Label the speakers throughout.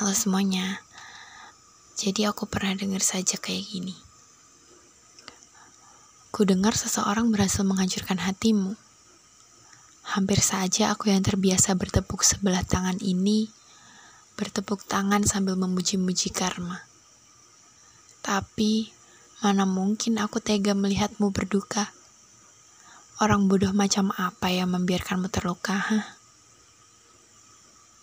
Speaker 1: Halo semuanya. Jadi aku pernah dengar saja kayak gini. Ku dengar seseorang berhasil menghancurkan hatimu. Hampir saja aku yang terbiasa bertepuk sebelah tangan ini, bertepuk tangan sambil memuji-muji karma. Tapi, mana mungkin aku tega melihatmu berduka. Orang bodoh macam apa yang membiarkanmu terluka, hah?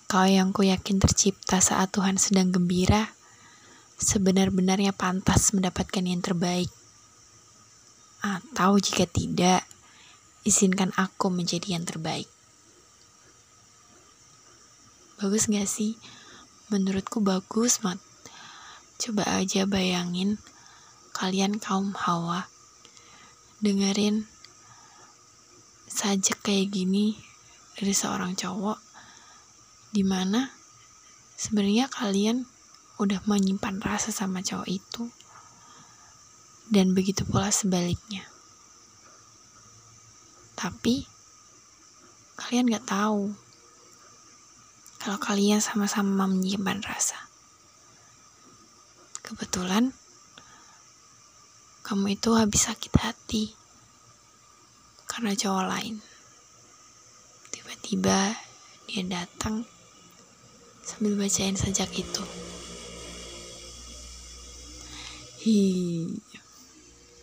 Speaker 1: Kau yang ku yakin tercipta saat Tuhan sedang gembira, sebenar-benarnya pantas mendapatkan yang terbaik. Atau jika tidak, izinkan aku menjadi yang terbaik. Bagus gak sih? Menurutku bagus, Mat. Coba aja bayangin kalian kaum hawa dengerin sajak kayak gini dari seorang cowok di mana sebenarnya kalian udah menyimpan rasa sama cowok itu. Dan begitu pula sebaliknya. Tapi kalian gak tahu kalau kalian sama-sama menyimpan rasa. Kebetulan kamu itu habis sakit hati karena cowok lain. Tiba-tiba dia datang sambil bacain sajak itu. Hi,